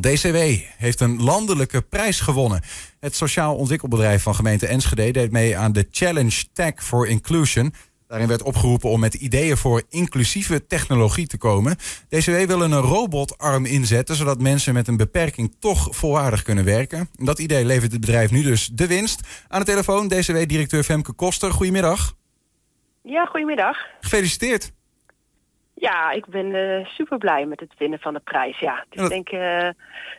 DCW heeft een landelijke prijs gewonnen. Het sociaal ontwikkelbedrijf van gemeente Enschede deed mee aan de Challenge Tech for Inclusion. Daarin werd opgeroepen om met ideeën voor inclusieve technologie te komen. DCW wil een robotarm inzetten, zodat mensen met een beperking toch volwaardig kunnen werken. Dat idee levert het bedrijf nu dus de winst. Aan de telefoon DCW-directeur Femke Koster. Goedemiddag. Ja, goedemiddag. Gefeliciteerd. Ja, ik ben uh, super blij met het winnen van de prijs. Ja, dus ik denk, uh,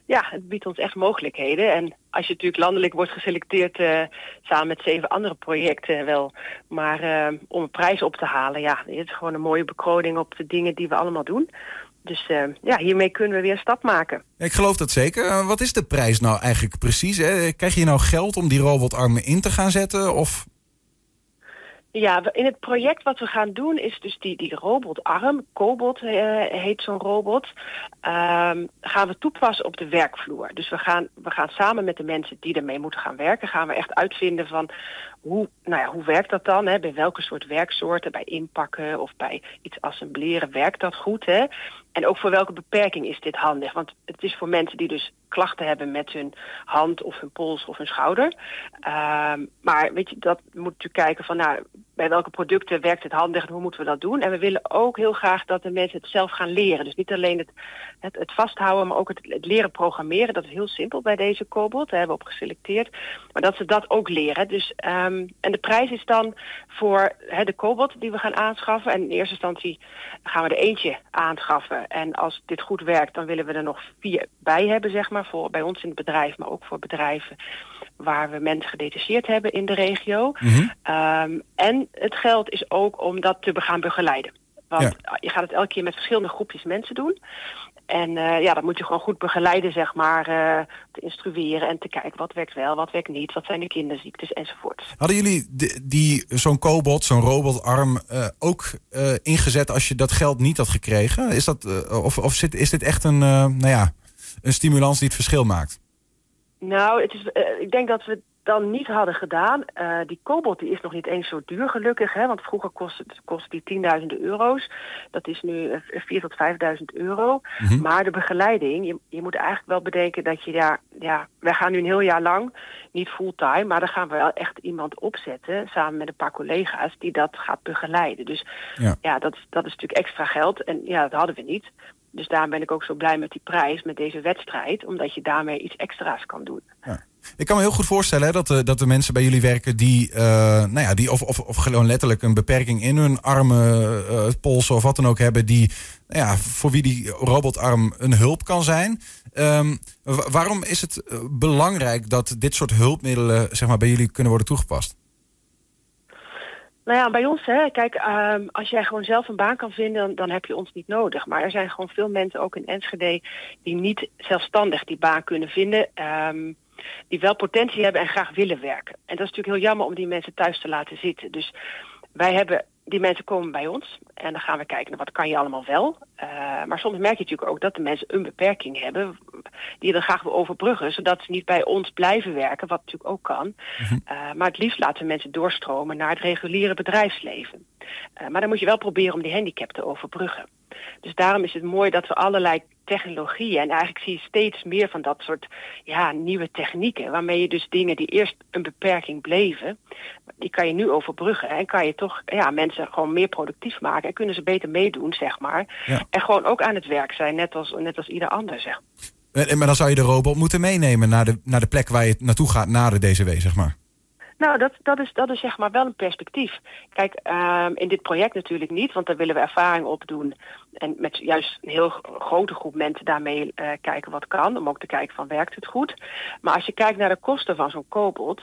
ja, het biedt ons echt mogelijkheden. En als je natuurlijk landelijk wordt geselecteerd uh, samen met zeven andere projecten wel, maar om een prijs op te halen, ja, het is gewoon een mooie bekroning op de dingen die we allemaal doen. Dus ja, hiermee kunnen we weer een stap maken. Ik geloof dat zeker. wat is de prijs nou eigenlijk precies? Hè? Krijg je nou geld om die robotarmen in te gaan zetten? Of ja, in het project wat we gaan doen is dus die, die robotarm, Cobot uh, heet zo'n robot, um, gaan we toepassen op de werkvloer. Dus we gaan, we gaan samen met de mensen die ermee moeten gaan werken, gaan we echt uitvinden van hoe, nou ja, hoe werkt dat dan? Hè? Bij welke soort werksoorten, bij inpakken of bij iets assembleren, werkt dat goed? Hè? En ook voor welke beperking is dit handig? Want het is voor mensen die dus klachten hebben met hun hand of hun pols of hun schouder. Um, maar weet je, dat moet natuurlijk kijken van nou, bij welke producten werkt het handig en hoe moeten we dat doen? En we willen ook heel graag dat de mensen het zelf gaan leren. Dus niet alleen het, het, het vasthouden, maar ook het, leren programmeren. Dat is heel simpel bij deze Cobalt. Daar hebben we op geselecteerd. Maar dat ze dat ook leren. Dus, um, en de prijs is dan voor de Cobalt die we gaan aanschaffen. En in eerste instantie gaan we er eentje aanschaffen. En als dit goed werkt, dan willen we er nog vier bij hebben, zeg maar. Voor, bij ons in het bedrijf, maar ook voor bedrijven waar we mensen gedetacheerd hebben in de regio. Mm -hmm. um, en het geld is ook om dat te gaan begeleiden. Want ja. je gaat het elke keer met verschillende groepjes mensen doen. En uh, ja, dat moet je gewoon goed begeleiden, zeg maar, uh, te instrueren en te kijken wat werkt wel, wat werkt niet, wat zijn de kinderziektes enzovoort. Hadden jullie die, die zo'n cobot, zo'n robotarm uh, ook ingezet als je dat geld niet had gekregen? Is dat, of of zit, is dit echt een, nou ja, een stimulans die het verschil maakt? Nou, het is, ik denk dat we dan niet hadden gedaan. Uh, die Cobalt die is nog niet eens zo duur gelukkig. Hè, want vroeger kostte, kostte die tienduizenden euro's. Dat is nu 4.000 tot 5.000 euro. Mm -hmm. Maar de begeleiding, je, je moet eigenlijk wel bedenken dat je daar... Ja, wij gaan nu een heel jaar lang, niet fulltime... maar dan gaan we wel echt iemand opzetten... samen met een paar collega's die dat gaat begeleiden. Dus ja, ja dat, dat is natuurlijk extra geld. En ja, dat hadden we niet. Dus daarom ben ik ook zo blij met die prijs, met deze wedstrijd. Omdat je daarmee iets extra's kan doen. Ja. Ik kan me heel goed voorstellen dat, de, dat de mensen bij jullie werken die, uh, nou ja, die of, of, of gewoon letterlijk een beperking in hun armen, uh, polsen of wat dan ook hebben, die, nou ja, voor wie die robotarm een hulp kan zijn. Um, waarom is het belangrijk dat dit soort hulpmiddelen zeg maar, bij jullie kunnen worden toegepast? Nou ja, bij ons, hè, kijk, um, als jij gewoon zelf een baan kan vinden, dan, dan heb je ons niet nodig. Maar er zijn gewoon veel mensen, ook in Enschede, die niet zelfstandig die baan kunnen vinden. Um, die wel potentie hebben en graag willen werken. En dat is natuurlijk heel jammer om die mensen thuis te laten zitten. Dus wij hebben, die mensen komen bij ons en dan gaan we kijken naar wat kan je allemaal wel. Uh, maar soms merk je natuurlijk ook dat de mensen een beperking hebben die je dan graag wil overbruggen, zodat ze niet bij ons blijven werken, wat natuurlijk ook kan. Uh, maar het liefst laten we mensen doorstromen naar het reguliere bedrijfsleven. Uh, maar dan moet je wel proberen om die handicap te overbruggen. Dus daarom is het mooi dat we allerlei technologieën, en eigenlijk zie je steeds meer van dat soort ja, nieuwe technieken, waarmee je dus dingen die eerst een beperking bleven, die kan je nu overbruggen en kan je toch ja, mensen gewoon meer productief maken en kunnen ze beter meedoen, zeg maar. Ja. En gewoon ook aan het werk zijn, net als, net als ieder ander, zeg maar dan zou je de robot moeten meenemen naar de, naar de plek waar je naartoe gaat na de DCW, zeg maar. Nou, dat, dat, is, dat is zeg maar wel een perspectief. Kijk, um, in dit project natuurlijk niet, want daar willen we ervaring opdoen. En met juist een heel grote groep mensen daarmee uh, kijken wat kan. Om ook te kijken van werkt het goed. Maar als je kijkt naar de kosten van zo'n kobold,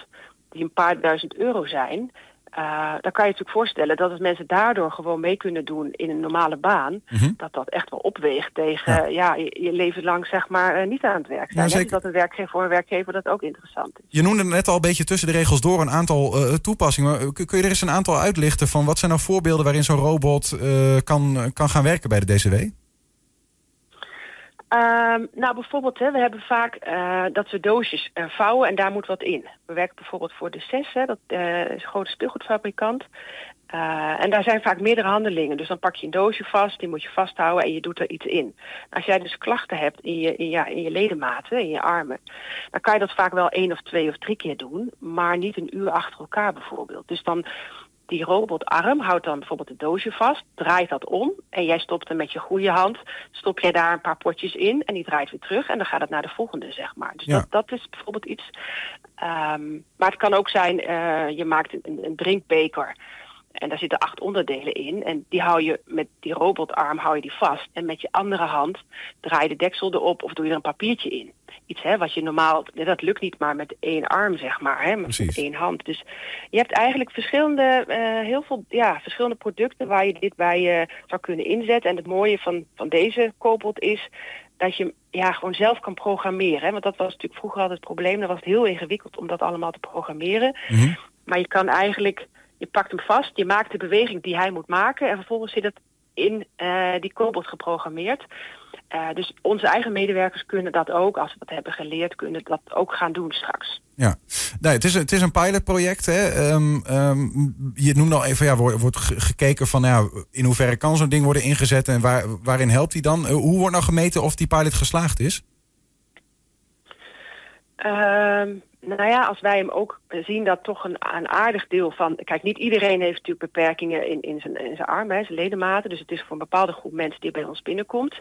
die een paar duizend euro zijn... Uh, dan kan je natuurlijk voorstellen dat als mensen daardoor gewoon mee kunnen doen in een normale baan, mm -hmm. dat dat echt wel opweegt tegen ja. ja je, je, leven lang zeg maar uh, niet aan het werk zijn. Ja, dat een werkgever voor een werkgever dat ook interessant is. Je noemde net al een beetje tussen de regels door een aantal uh, toepassingen. Kun je er eens een aantal uitlichten van wat zijn nou voorbeelden waarin zo'n robot kan, kan gaan werken bij de DCW? Ehm, nou, bijvoorbeeld, hè, we hebben vaak uh, dat we doosjes uh, vouwen en daar moet wat in. We werken bijvoorbeeld voor de CES, hè, dat uh, is een grote speelgoedfabrikant. en daar zijn vaak meerdere handelingen. Dus dan pak je een doosje vast, die moet je vasthouden en je doet er iets in. Als jij dus klachten hebt in je, in, ja, in je ledematen, in je armen, dan kan je dat vaak wel één of twee of drie keer doen, maar niet een uur achter elkaar bijvoorbeeld. Dus dan die robotarm houdt dan bijvoorbeeld het doosje vast, draait dat om en jij stopt er met je goede hand, stop jij daar een paar potjes in en die draait weer terug en dan gaat het naar de volgende, zeg maar. Dus dat, dat is bijvoorbeeld iets. Um, maar het kan ook zijn, uh, je maakt een, een drinkbeker en daar zitten acht onderdelen in. En die hou je met die robotarm hou je die vast. En met je andere hand draai je de deksel erop of doe je er een papiertje in. Iets hè, wat je normaal, dat lukt niet maar met één arm, zeg maar, hè, met één hand. Dus je hebt eigenlijk verschillende, uh, heel veel, ja, verschillende producten waar je dit bij uh, zou kunnen inzetten. En het mooie van, van deze kobold is dat je ja, gewoon zelf kan programmeren. Hè? Want dat was natuurlijk vroeger altijd het probleem. Dat was het heel ingewikkeld om dat allemaal te programmeren. Mm -hmm. Maar je kan eigenlijk je pakt hem vast, je maakt de beweging die hij moet maken en vervolgens zit het in uh, die kobold geprogrammeerd. Uh, dus onze eigen medewerkers kunnen dat ook, als we dat hebben geleerd, kunnen dat ook gaan doen straks. Ja, nee, het, is, het is een pilotproject. Hè? Um, um, je noemde al even, ja, wordt, wordt gekeken van ja, in hoeverre kan zo'n ding worden ingezet en waar, waarin helpt hij dan? Uh, hoe wordt nou gemeten of die pilot geslaagd is? Um, nou ja, als wij hem ook zien dat toch een, een aardig deel van... Kijk, niet iedereen heeft natuurlijk beperkingen in, in, zijn, in zijn armen, zijn ledematen. Dus het is voor een bepaalde groep mensen die bij ons binnenkomt.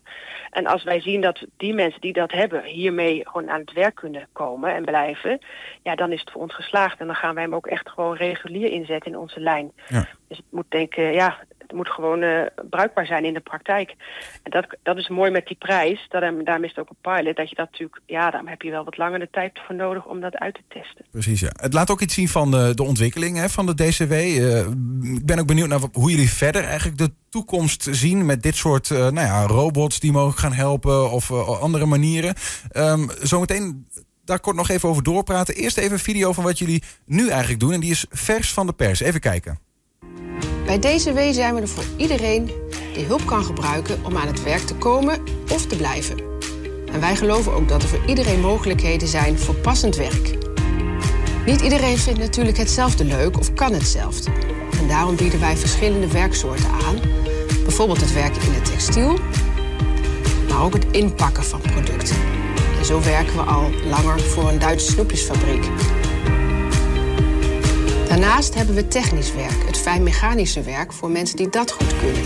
En als wij zien dat die mensen die dat hebben hiermee gewoon aan het werk kunnen komen en blijven... Ja, dan is het voor ons geslaagd. En dan gaan wij hem ook echt gewoon regulier inzetten in onze lijn. Ja. Dus het moet denken, ja, het moet gewoon uh, bruikbaar zijn in de praktijk. En dat, dat is mooi met die prijs. Dat, daarom is het ook een pilot. Dat je dat natuurlijk, ja, daarom heb je wel wat langer de tijd voor nodig om dat uit te testen. Precies, ja. Het laat ook iets zien van de, de ontwikkeling hè, van de DCW. Eh, ik ben ook benieuwd naar hoe jullie verder eigenlijk de toekomst zien met dit soort nou ja, robots die mogen gaan helpen of andere manieren. Um, zometeen daar kort nog even over doorpraten. Eerst even een video van wat jullie nu eigenlijk doen. En die is vers van de pers. Even kijken. Bij DCW zijn we er voor iedereen die hulp kan gebruiken om aan het werk te komen of te blijven. En wij geloven ook dat er voor iedereen mogelijkheden zijn voor passend werk. Niet iedereen vindt natuurlijk hetzelfde leuk of kan hetzelfde. En daarom bieden wij verschillende werksoorten aan. Bijvoorbeeld het werken in het textiel, maar ook het inpakken van producten. En zo werken we al langer voor een Duitse snoepjesfabriek. Daarnaast hebben we technisch werk, het fijnmechanische werk voor mensen die dat goed kunnen.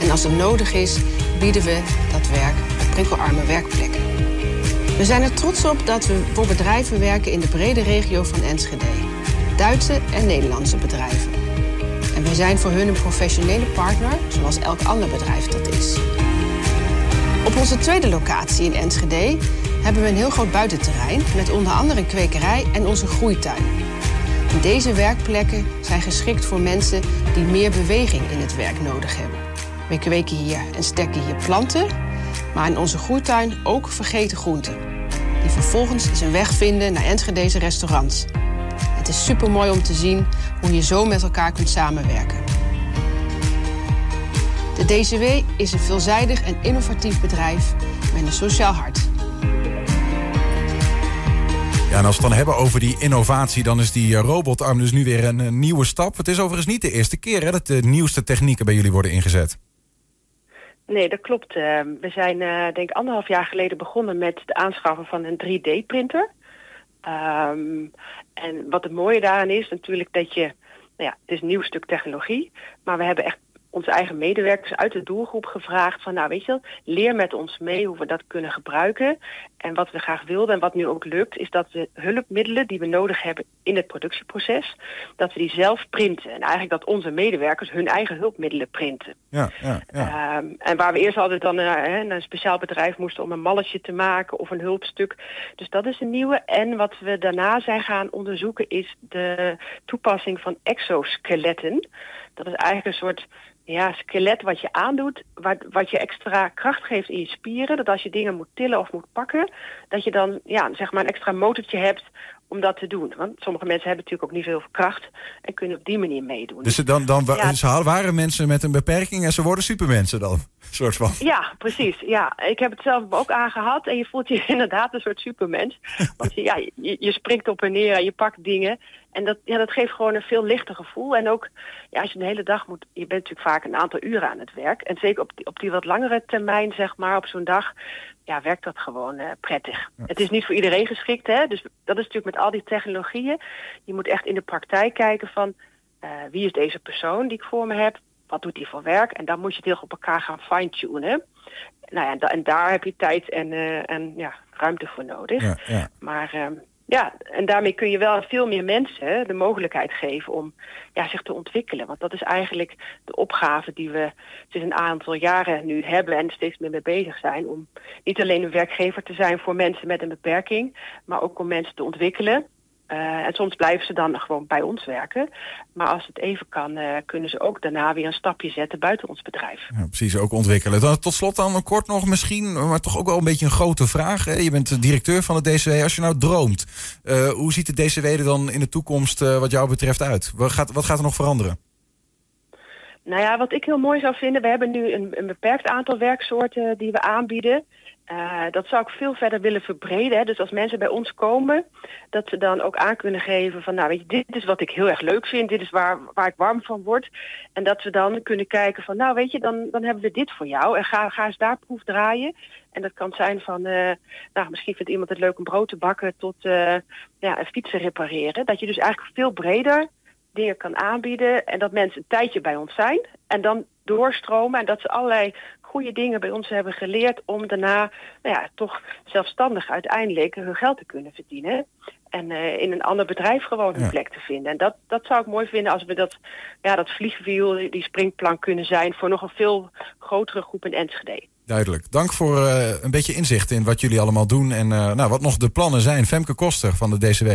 En als het nodig is, bieden we dat werk op prikkelarme werkplekken. We zijn er trots op dat we voor bedrijven werken in de brede regio van Enschede. Duitse en Nederlandse bedrijven. En wij zijn voor hun een professionele partner, zoals elk ander bedrijf dat is. Op onze tweede locatie in Enschede hebben we een heel groot buitenterrein met onder andere een kwekerij en onze groeituin. Deze werkplekken zijn geschikt voor mensen die meer beweging in het werk nodig hebben. We kweken hier en stekken hier planten, maar in onze groeituin ook vergeten groenten. Die vervolgens zijn weg vinden naar Enschedeze restaurants. Het is super mooi om te zien hoe je zo met elkaar kunt samenwerken. De DCW is een veelzijdig en innovatief bedrijf met een sociaal hart. Ja, en als we het dan hebben over die innovatie, dan is die eh, robotarm dus nu weer een, nieuwe stap. Het is overigens niet de eerste keer dat de nieuwste technieken bij jullie worden ingezet. Nee, dat klopt. Uh, we zijn uh, denk ik anderhalf jaar geleden begonnen met de aanschaffen van een 3D-printer. Um, ehm, en wat het mooie daaraan is natuurlijk dat je, nou ja, het is een nieuw stuk technologie, maar we hebben echt onze eigen medewerkers uit de doelgroep gevraagd van nou weet je leer met ons mee hoe we dat kunnen gebruiken. En wat we graag wilden en wat nu ook lukt is dat we hulpmiddelen die we nodig hebben in het productieproces, dat we die zelf printen. En eigenlijk dat onze medewerkers hun eigen hulpmiddelen printen. Ja, ja, ja. Um, en waar we eerst altijd dan uh, naar een speciaal bedrijf moesten om een malletje te maken of een hulpstuk. Dus dat is een nieuwe. En wat we daarna zijn gaan onderzoeken is de toepassing van exoskeletten. Dat is eigenlijk een soort ja, skelet wat je aandoet, wat, wat je extra kracht geeft in je spieren. Dat als je dingen moet tillen of moet pakken, dat je dan ja, zeg maar een extra motortje hebt om dat te doen. Want sommige mensen hebben natuurlijk ook niet veel kracht en kunnen op die manier meedoen. Dus dan, dan ja. waren mensen met een beperking en ze worden supermensen dan? Soort van. Ja, precies. Ja, ik heb het zelf ook aangehad en je voelt je inderdaad een soort supermens. Want ja, je, je springt op en neer en je pakt dingen. En dat, ja, dat geeft gewoon een veel lichter gevoel. En ook ja, als je een hele dag moet, je bent natuurlijk vaak een aantal uren aan het werk. En zeker op die, op die wat langere termijn, zeg maar, op zo'n dag, ja, werkt dat gewoon uh, prettig. Het is niet voor iedereen geschikt, hè. Dus dat is natuurlijk met al die technologieën. Je moet echt in de praktijk kijken van uh, wie is deze persoon die ik voor me heb? Wat doet hij voor werk? En dan moet je het heel op elkaar gaan fine-tunen. Nou ja, en, daar heb je tijd en, uh, en ja, ruimte voor nodig. Ja, ja. Maar uh, ja, en daarmee kun je wel veel meer mensen de mogelijkheid geven om ja, zich te ontwikkelen. Want dat is eigenlijk de opgave die we sinds een aantal jaren nu hebben en steeds meer mee bezig zijn. Om niet alleen een werkgever te zijn voor mensen met een beperking, maar ook om mensen te ontwikkelen. Uh, en soms blijven ze dan gewoon bij ons werken. Maar als het even kan, uh, kunnen ze ook daarna weer een stapje zetten buiten ons bedrijf. Ja, precies, ook ontwikkelen. Dan, tot slot dan kort nog misschien, maar toch ook wel een beetje een grote vraag. Hè? Je bent directeur van de DCW. Als je nou droomt, uh, hoe ziet de DCW er dan in de toekomst wat jou betreft uit? Wat gaat, wat gaat er nog veranderen? Nou ja, wat ik heel mooi zou vinden, we hebben nu een, een beperkt aantal werksoorten die we aanbieden. Uh, dat zou ik veel verder willen verbreden. Hè. Dus als mensen bij ons komen, dat ze dan ook aan kunnen geven van, nou weet je, dit is wat ik heel erg leuk vind, dit is waar, waar ik warm van word. En dat we dan kunnen kijken van, nou weet je, dan, dan hebben we dit voor jou en ga, ga eens daar proef draaien. En dat kan zijn van, uh, nou misschien vindt iemand het leuk om brood te bakken tot uh, ja, een fietsen repareren. Dat je dus eigenlijk veel breder dingen kan aanbieden en dat mensen een tijdje bij ons zijn en dan doorstromen en dat ze allerlei goede dingen bij ons hebben geleerd om daarna nou ja, toch zelfstandig uiteindelijk hun geld te kunnen verdienen. En uh, in een ander bedrijf gewoon hun ja. plek te vinden. En dat, dat zou ik mooi vinden als we dat, ja, dat vliegwiel, die springplank kunnen zijn voor nog een veel grotere groep in Enschede. Duidelijk. Dank voor uh, een beetje inzicht in wat jullie allemaal doen en uh, nou, wat nog de plannen zijn. Femke Koster van de DCW.